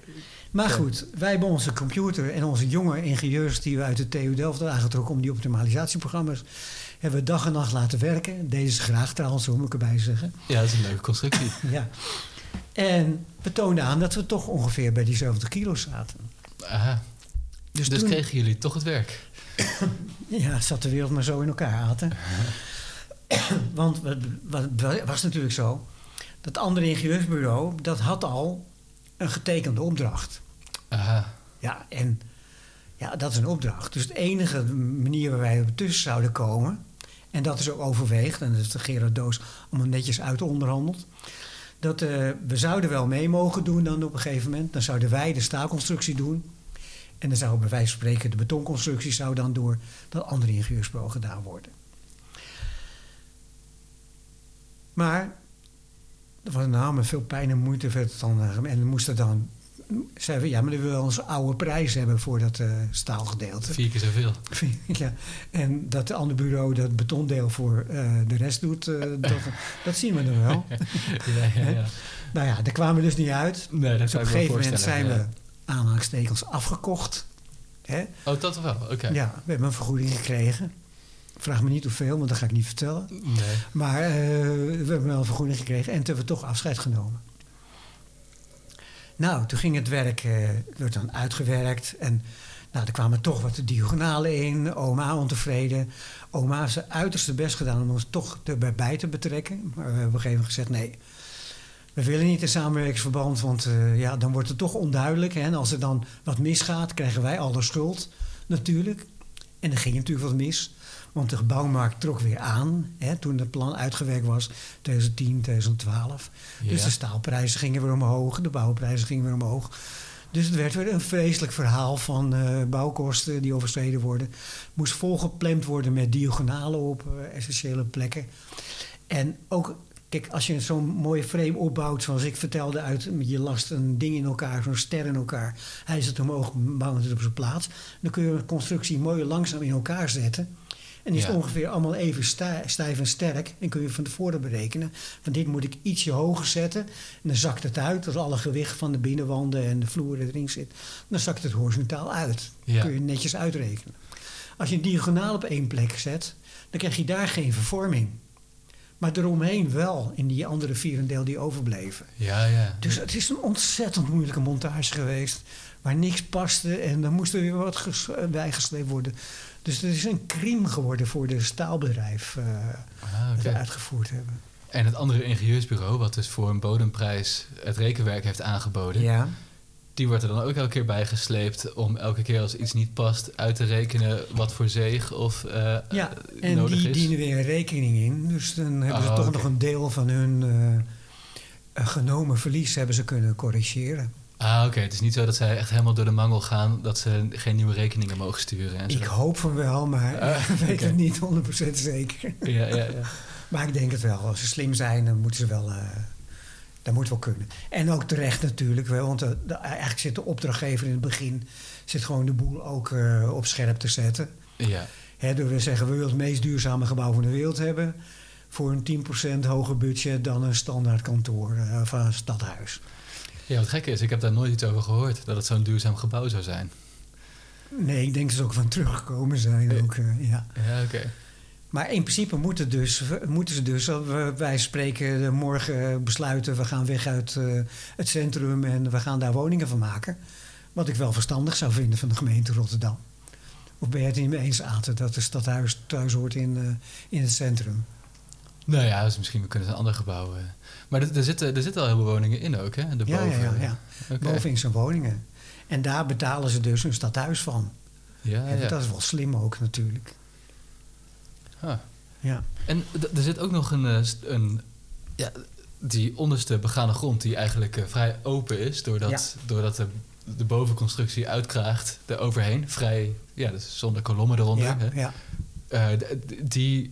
Maar Ja. goed, wij hebben onze computer en onze jonge ingenieurs die we uit de TU Delft hebben aangetrokken om die optimalisatieprogramma's hebben we dag en nacht laten werken. Deden ze graag trouwens, zo moet ik erbij zeggen. Ja, dat is een leuke constructie. [laughs] Ja. En we toonden aan dat we toch ongeveer bij die 70 kilo zaten. Aha. Dus, Dus, toen kregen jullie toch het werk? ja, zat de wereld maar zo in elkaar, Aten. [coughs] Want wat was natuurlijk zo, dat andere ingenieursbureau, dat had al een getekende opdracht. Aha. Ja, en ja, dat is een opdracht. Dus de enige manier waar wij tussen zouden komen, en dat is ook overweegd, en dat is de Gerard Doos allemaal netjes uit onderhandeld, dat eh, we zouden wel mee mogen doen dan op een gegeven moment. Dan zouden wij de staalconstructie doen. En dan zou bij wijze van spreken de betonconstructie zou dan door dat andere ingenieursbureau gedaan worden. Maar er was nou met veel pijn en moeite werd het dan. eh, En we moesten dan. Zeiden we, ja, maar dan willen we onze oude prijs hebben voor dat eh, staalgedeelte. Vier keer zoveel. [laughs] ja. En dat de andere bureau dat betondeel voor eh, de rest doet, [laughs] dat, dat zien we dan wel. ja, ja, ja. nou ja, daar kwamen we dus niet uit. Nee, dat Dus op een gegeven moment zijn we aanhalingstekens afgekocht. Hè? Oh, dat wel? Oké. Ja, we hebben een vergoeding gekregen. Vraag me niet hoeveel, want dat ga ik niet vertellen. Nee. Maar eh, we hebben wel een vergoeding gekregen en toen hebben we toch afscheid genomen. Nou, toen ging het werk, het werd dan uitgewerkt. En nou, er kwamen toch wat diagonalen in. Oma ontevreden. Oma heeft zijn uiterste best gedaan om ons toch erbij te betrekken. Maar we hebben op een gegeven moment gezegd, nee, we willen niet in samenwerkingsverband. Want eh, ja, dan wordt het toch onduidelijk. Hè? En als er dan wat misgaat, krijgen wij al de schuld natuurlijk. En er ging natuurlijk wat mis. Want de gebouwmarkt trok weer aan hè, toen het plan uitgewerkt was, 2010, 2012. Dus de staalprijzen gingen weer omhoog, de bouwprijzen gingen weer omhoog. Dus het werd weer een vreselijk verhaal van eh, bouwkosten die overschreden worden. Moest volgepland worden met diagonalen op eh, essentiële plekken. En ook, kijk, als je zo'n mooie frame opbouwt, zoals ik vertelde, uit je last een ding in elkaar, zo'n ster in elkaar. Hij zit omhoog, bouwt het op zijn plaats. Dan kun je een constructie mooi langzaam in elkaar zetten. En is Ja. ongeveer allemaal even stij- stijf en sterk. En kun je van tevoren berekenen. Van dit moet ik ietsje hoger zetten. En dan zakt het uit. Als alle gewicht van de binnenwanden en de vloer erin zit. Dan zakt het horizontaal uit. Ja. kun je netjes uitrekenen. Als je een diagonaal op één plek zet. Dan krijg je daar geen vervorming. Maar eromheen wel. In die andere vierendeel die overbleven. Ja, ja. Dus het is een ontzettend moeilijke montage geweest. Waar niks paste en dan moest er weer wat ges- eh, bijgesleept worden. Dus het is een crime geworden voor de staalbedrijf eh Ah, dat oké. we uitgevoerd hebben. En het andere ingenieursbureau, wat dus voor een bodemprijs het rekenwerk heeft aangeboden, Ja, die wordt er dan ook elke keer bijgesleept om elke keer als iets niet past uit te rekenen wat voor zeeg of eh, ja. eh, en nodig die is. dienen weer een rekening in. Dus dan hebben ze Oh, toch nog een deel van hun eh, genomen verlies hebben ze kunnen corrigeren. Ah, oké. Het is niet zo dat zij echt helemaal door de mangel gaan dat ze geen nieuwe rekeningen mogen sturen en zo. Ik hoop van wel, maar Ah, weet het niet 100% zeker. Ja, ja, ja. [laughs] Maar ik denk het wel. Als ze slim zijn, dan moeten ze wel. Dat moet wel kunnen. En ook terecht natuurlijk wel. Want de, de- eigenlijk zit de opdrachtgever in het begin. zit gewoon de boel ook eh, op scherp te zetten. ja. Door te zeggen: we willen het meest duurzame gebouw van de wereld hebben. Voor een 10% hoger budget dan een standaard kantoor eh, of een stadhuis. Ja, wat gek is, ik heb daar nooit iets over gehoord dat het zo'n duurzaam gebouw zou zijn. Nee, ik denk dat ze ook van teruggekomen zijn. Eh. Ook, eh, ja. Ja, oké. Maar in principe moeten, dus, moeten ze dus, wij spreken eh, morgen besluiten, we gaan weg uit eh, het centrum en we gaan daar woningen van maken. Wat ik wel verstandig zou vinden van de gemeente Rotterdam. Of ben je het niet mee eens, Aten, dat de stadhuis thuis hoort in, eh, in het centrum? Nou ja, dus misschien kunnen ze een ander gebouw. eh. Maar er, er, zitten, er zitten al heel veel woningen in ook, hè? Ja, ja, ja, zijn woningen. En daar betalen ze dus een stadhuis van. Ja, En ja. dat is wel slim ook natuurlijk. Ah. Ja. En er zit ook nog een, eh, een ja, die onderste begane grond die eigenlijk eh, vrij open is, doordat, Ja. doordat de de bovenconstructie uitkraagt, er overheen, vrij, ja, dus zonder kolommen eronder. ja, hè. ja. Eh, die,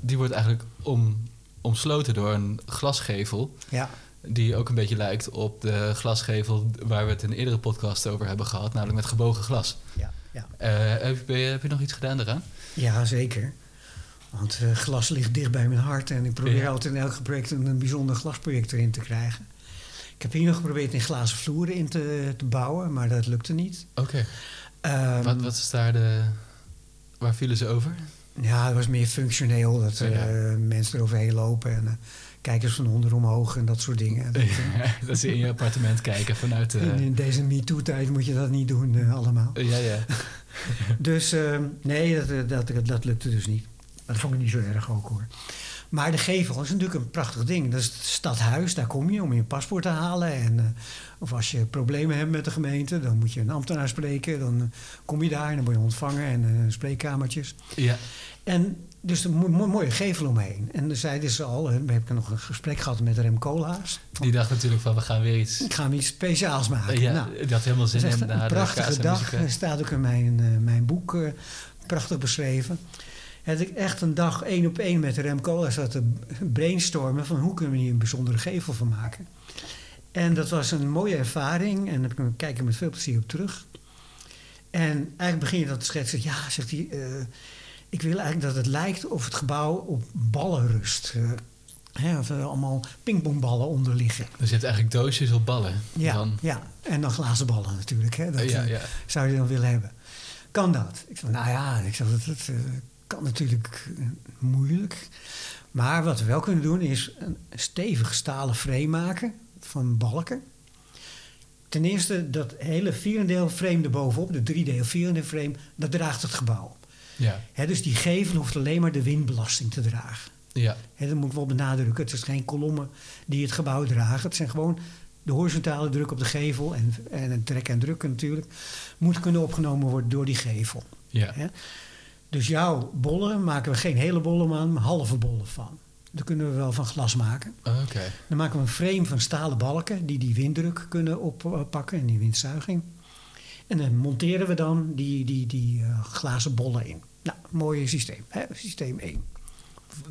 die wordt eigenlijk om, omsloten door een glasgevel. ja. Die ook een beetje lijkt op de glasgevel waar we het in een eerdere podcast over hebben gehad, namelijk met gebogen glas. ja, ja. Heb, je, heb je nog iets gedaan daaraan? Ja, zeker. Want eh, glas ligt dicht bij mijn hart en ik probeer Ja. altijd in elk project een, een bijzonder glasproject erin te krijgen. Ik heb hier nog geprobeerd in glazen vloeren in te, te bouwen, maar dat lukte niet. Oké. Ehm, wat, wat is daar de. Waar vielen ze over? Ja, het was meer functioneel dat Ja. eh, mensen eroverheen lopen en eh, kijkers van onder omhoog en dat soort dingen. [laughs] Dat, dat ze in je appartement kijken vanuit. in, in deze MeToo-tijd moet je dat niet doen allemaal. ja, ja. [laughs] Dus eh, nee, dat, dat, dat, dat lukte dus niet. Dat vond ik niet zo erg ook hoor. Maar de gevel is natuurlijk een prachtig ding. Dat is het stadhuis, daar kom je om je paspoort te halen. En, eh, of als je problemen hebt met de gemeente, dan moet je een ambtenaar spreken. Dan eh, kom je daar en dan word je ontvangen en eh, spreekkamertjes. ja. En dus een mo- mo- mooie gevel omheen. En dan zeiden ze al, we hebben nog een gesprek gehad met Rem Koolhaas. Die dacht natuurlijk van we gaan weer iets. Ik ga iets speciaals maken. ja, Nou, had helemaal zin in een prachtige dag. Er staat ook in mijn, mijn boek prachtig beschreven. Heb ik echt een dag één op één met Rem Koolhaas zat te brainstormen van hoe kunnen we hier een bijzondere gevel van maken. En dat was een mooie ervaring en daar kijk ik met veel plezier op terug. En eigenlijk begin je dat te schetsen. Ja, zegt hij, eh, ik wil eigenlijk dat het lijkt of het gebouw op ballen rust. Eh, hè, of er allemaal pingpongballen onder liggen. Je hebt eigenlijk doosjes op ballen. Ja, Dan, ja. en dan glazen ballen natuurlijk. Hè. Dat, ja, ja. zou je dan willen hebben. Kan dat? Ik zei, nou ja, ik zeg, dat, dat kan natuurlijk eh, moeilijk. Maar wat we wel kunnen doen is een stevig stalen frame maken van balken. Ten eerste, dat hele vierendeel frame erbovenop, de driedeel vierendeel frame, dat draagt het gebouw. Ja, dus die gevel hoeft alleen maar de windbelasting te dragen. ja, dat moet ik wel benadrukken. Het is geen kolommen die het gebouw dragen. Het zijn gewoon de horizontale druk op de gevel en, en het trekken en drukken natuurlijk. Moet kunnen opgenomen worden door die gevel. ja. Dus jouw bollen maken we geen hele bollen van, maar halve bollen van. Dat kunnen we wel van glas maken. Oké. Dan maken we een frame van stalen balken die die winddruk kunnen oppakken en die windzuiging. En dan monteren we dan die, die, die eh, glazen bollen in. Nou, mooi systeem. Hè? Systeem 1.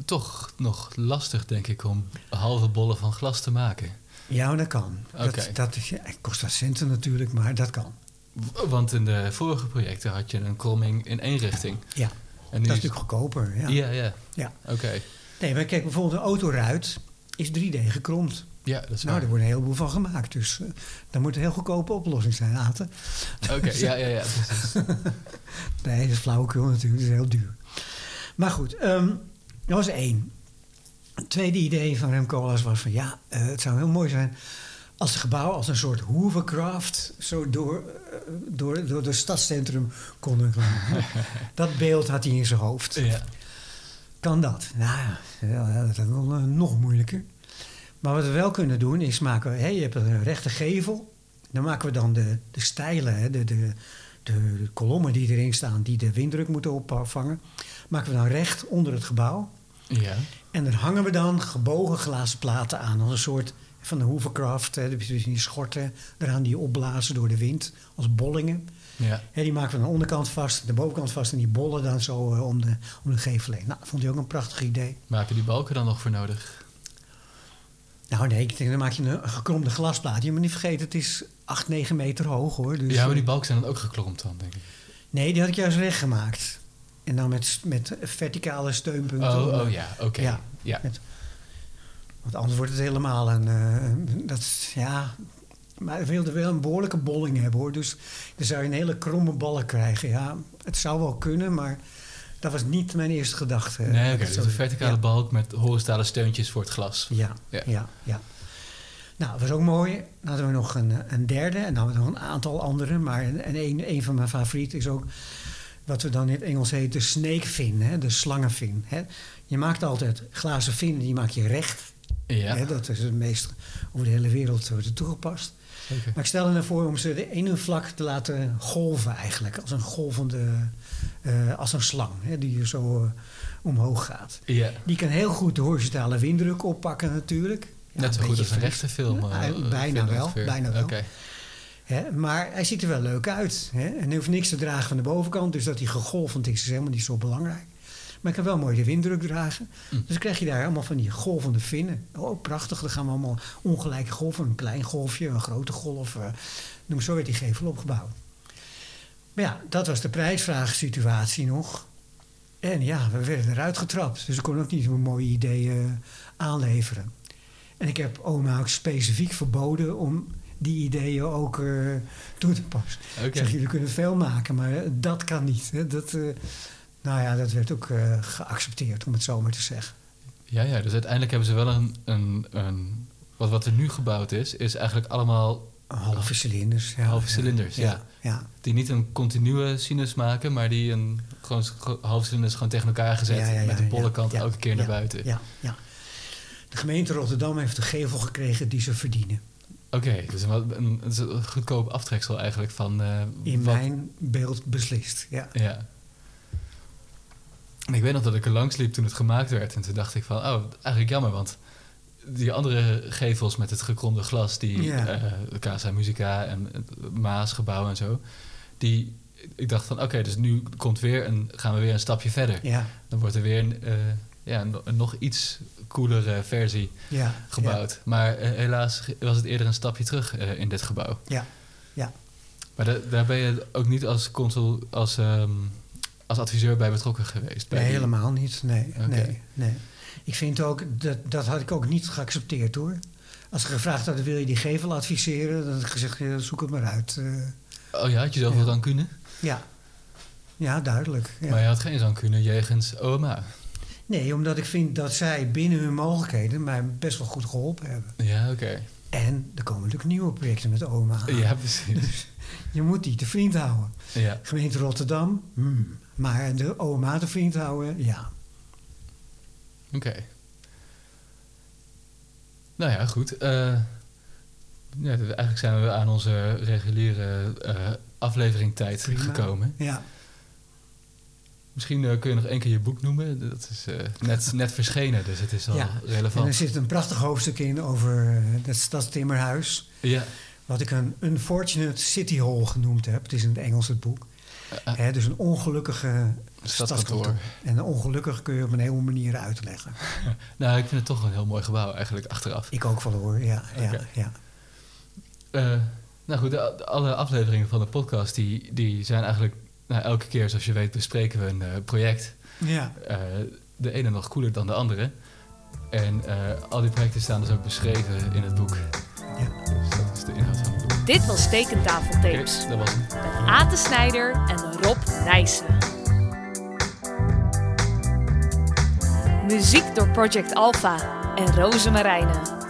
Toch nog lastig, denk ik, om halve bollen van glas te maken. Ja, dat kan. Dat, dat ja, kost wat centen natuurlijk, maar dat kan. Want in de vorige projecten had je een kromming in één richting. Ja, En nu dat is natuurlijk goedkoper. Ja. Ja, ja. Ja. Oké. Nee, maar kijk, bijvoorbeeld een autoruit is 3D gekromd. Ja, dat is Nou, waar. er wordt een heleboel van gemaakt. Dus eh dat moet een heel goedkope oplossing zijn, Aten. Oké, ja, ja, ja. [laughs] Nee, dat is flauwekul natuurlijk. Dat is heel duur. Maar goed, ehm, dat was één. Het tweede idee van Rem Koolhaas was van... ja, eh, het zou heel mooi zijn als het gebouw als een soort hovercraft... zo door, eh, door, door het stadscentrum kon gaan. [laughs] dat beeld had hij in zijn hoofd. Ja. Kan dat? Nou, ja, dat is eh, nog moeilijker. Maar wat we wel kunnen doen is maken we... Je hebt een rechte gevel. Dan maken we dan de, de stijlen, hè, de, de, de, de kolommen die erin staan... die de winddruk moeten opvangen... maken we dan recht onder het gebouw. Ja. En daar hangen we dan gebogen glazen platen aan... als een soort van de hovercraft. Hè, je dus die schorten eraan die je opblazen door de wind... als bollingen. Ja. Hè, die maken we aan de onderkant vast, de bovenkant vast... en die bollen dan zo eh, om, de, om de gevel heen. Nou, vond hij ook een prachtig idee. Maar heb je die balken dan nog voor nodig? Nou nee, ik denk, dan maak je een gekromde glasplaat. Je moet niet vergeten, het is 8, 9 meter hoog hoor. Dus, ja, maar eh, die balken zijn dan ook geklompt dan, denk ik. Nee, die had ik juist recht gemaakt. En dan met, met verticale steunpunten. Oh, oh ja, oké. Ja. Ja. Met- Want anders wordt het helemaal een... eh, dat, is- ja, maar we wilden wel een behoorlijke bolling hebben hoor. Dus dan zou je een hele kromme ballen krijgen. Ja, het zou wel kunnen, maar dat was niet mijn eerste gedachte. Nee, oké. het Dus een verticale ja. balk met horizontale steuntjes voor het glas. Ja, Ja. ja, ja. Nou, dat was ook mooi. Dan hadden we nog een, een derde en dan hadden we nog een aantal andere. Maar en een, een van mijn favorieten is ook wat we dan in het Engels heet de snake fin, hè, de slangenvin. Hè. Je maakt altijd glazen vinnen, die maak je recht. Ja. Dat is het meest over de hele wereld wordt het toegepast. Maar ik stel ervoor om ze de ene vlak te laten golven eigenlijk. Als een golvende, eh, als een slang, hè, die zo eh, omhoog gaat. Ja. Die kan heel goed de horizontale winddruk oppakken natuurlijk. Ja, Net zo goed als een rechte film. Ja, eh, bijna wel, bijna wel. Maar hij ziet er wel leuk uit. Hè? En hij hoeft niks te dragen van de bovenkant. Dus dat hij gegolvend is, is helemaal niet zo belangrijk. Maar ik kan wel mooi de winddruk dragen. Hm. Dus dan krijg je daar allemaal van die golvende vinnen. Oh, prachtig. Dan gaan we allemaal ongelijke golven. Een klein golfje, een grote golf. eh, noem zo werd die gevel opgebouwd. Maar ja, dat was de prijsvraagsituatie nog. En ja, we werden eruit getrapt. Dus ik kon ook niet een mooie idee eh, aanleveren. En ik heb oma ook specifiek verboden om die ideeën ook eh, toe te passen. Oké. Ik zeg, jullie kunnen veel maken, maar dat kan niet. Hè. Dat, nou ja, dat werd ook eh, geaccepteerd, om het zo maar te zeggen. Ja, ja, dus uiteindelijk hebben ze wel een... een, een wat, wat er nu gebouwd is, is eigenlijk allemaal Halve cilinders. Ja, Halve ja, cilinders, ja. ja. die niet een continue sinus maken, maar die een gewoon ge- halve cilinders gewoon tegen elkaar gezet met de bolle kant elke keer naar buiten. Ja, ja. De gemeente Rotterdam heeft de gevel gekregen die ze verdienen. Oké, dus een, wat- een, een goedkoop aftreksel eigenlijk van... eh, In wat- mijn beeld beslist. Ja. Ja. En ik weet nog dat ik er langs liep toen het gemaakt werd. En toen dacht ik van, oh, eigenlijk jammer, want die andere gevels met het gekromde glas, die Ja. eh Casa Musica en het Maasgebouw en zo, die, ik dacht van, oké, dus nu komt weer een, gaan we weer een stapje verder. Dan wordt er weer een, eh, ja, een, een nog iets coolere versie gebouwd. Maar eh, helaas was het eerder een stapje terug eh, in dit gebouw. Ja, ja. Maar da- daar ben je ook niet als consul, als, ehm, als adviseur bij betrokken geweest? Bij Nee, die- helemaal niet. Nee, nee, nee. Ik vind ook, dat, dat had ik ook niet geaccepteerd hoor. Als ze gevraagd hadden, wil je die gevel adviseren? Dan had ik gezegd, ja, zoek het maar uit. Eh, Oh ja, had je zoveel Ja. dan kunnen? ja. ja, duidelijk. Ja. Maar je had geen kunnen jegens OMA. Nee, omdat ik vind dat zij binnen hun mogelijkheden mij best wel goed geholpen hebben. Ja, oké. En er komen natuurlijk nieuwe projecten met oma. aan. Ja, precies. Je moet die te vriend houden. ja. Gemeente Rotterdam, hmm. maar de oma te vriend houden, ja. Oké. Nou ja, goed. Eh, ja, eigenlijk zijn we aan onze reguliere eh aflevering tijd Prima. gekomen. Ja, Misschien eh, kun je nog één keer je boek noemen. Dat is eh, net, net verschenen, dus het is al Ja, en relevant. er zit een prachtig hoofdstuk in over eh, het stadstimmerhuis. Ja. Wat ik een unfortunate city hall genoemd heb. Het is in het Engels het boek. Eh, Hè, dus een ongelukkige Stadskantoor. En ongelukkig kun je op een hele manier uitleggen. [laughs] Nou, ik vind het toch een heel mooi gebouw eigenlijk achteraf. Ik ook wel hoor, ja. ja, ja. Eh, nou goed, de- alle afleveringen van de podcast die, die zijn eigenlijk... Nou, elke keer, zoals je weet, bespreken we een eh, project. ja. Eh, de ene nog cooler dan de andere. En eh, al die projecten staan dus ook beschreven in het boek. ja. Dus dat is de inhoud van het boek. Dit was Tekentafeltapes Oké, dat was hem. met Aten Snijder en Rob Nijssen. Muziek door Project Alpha en Roze Marijnen.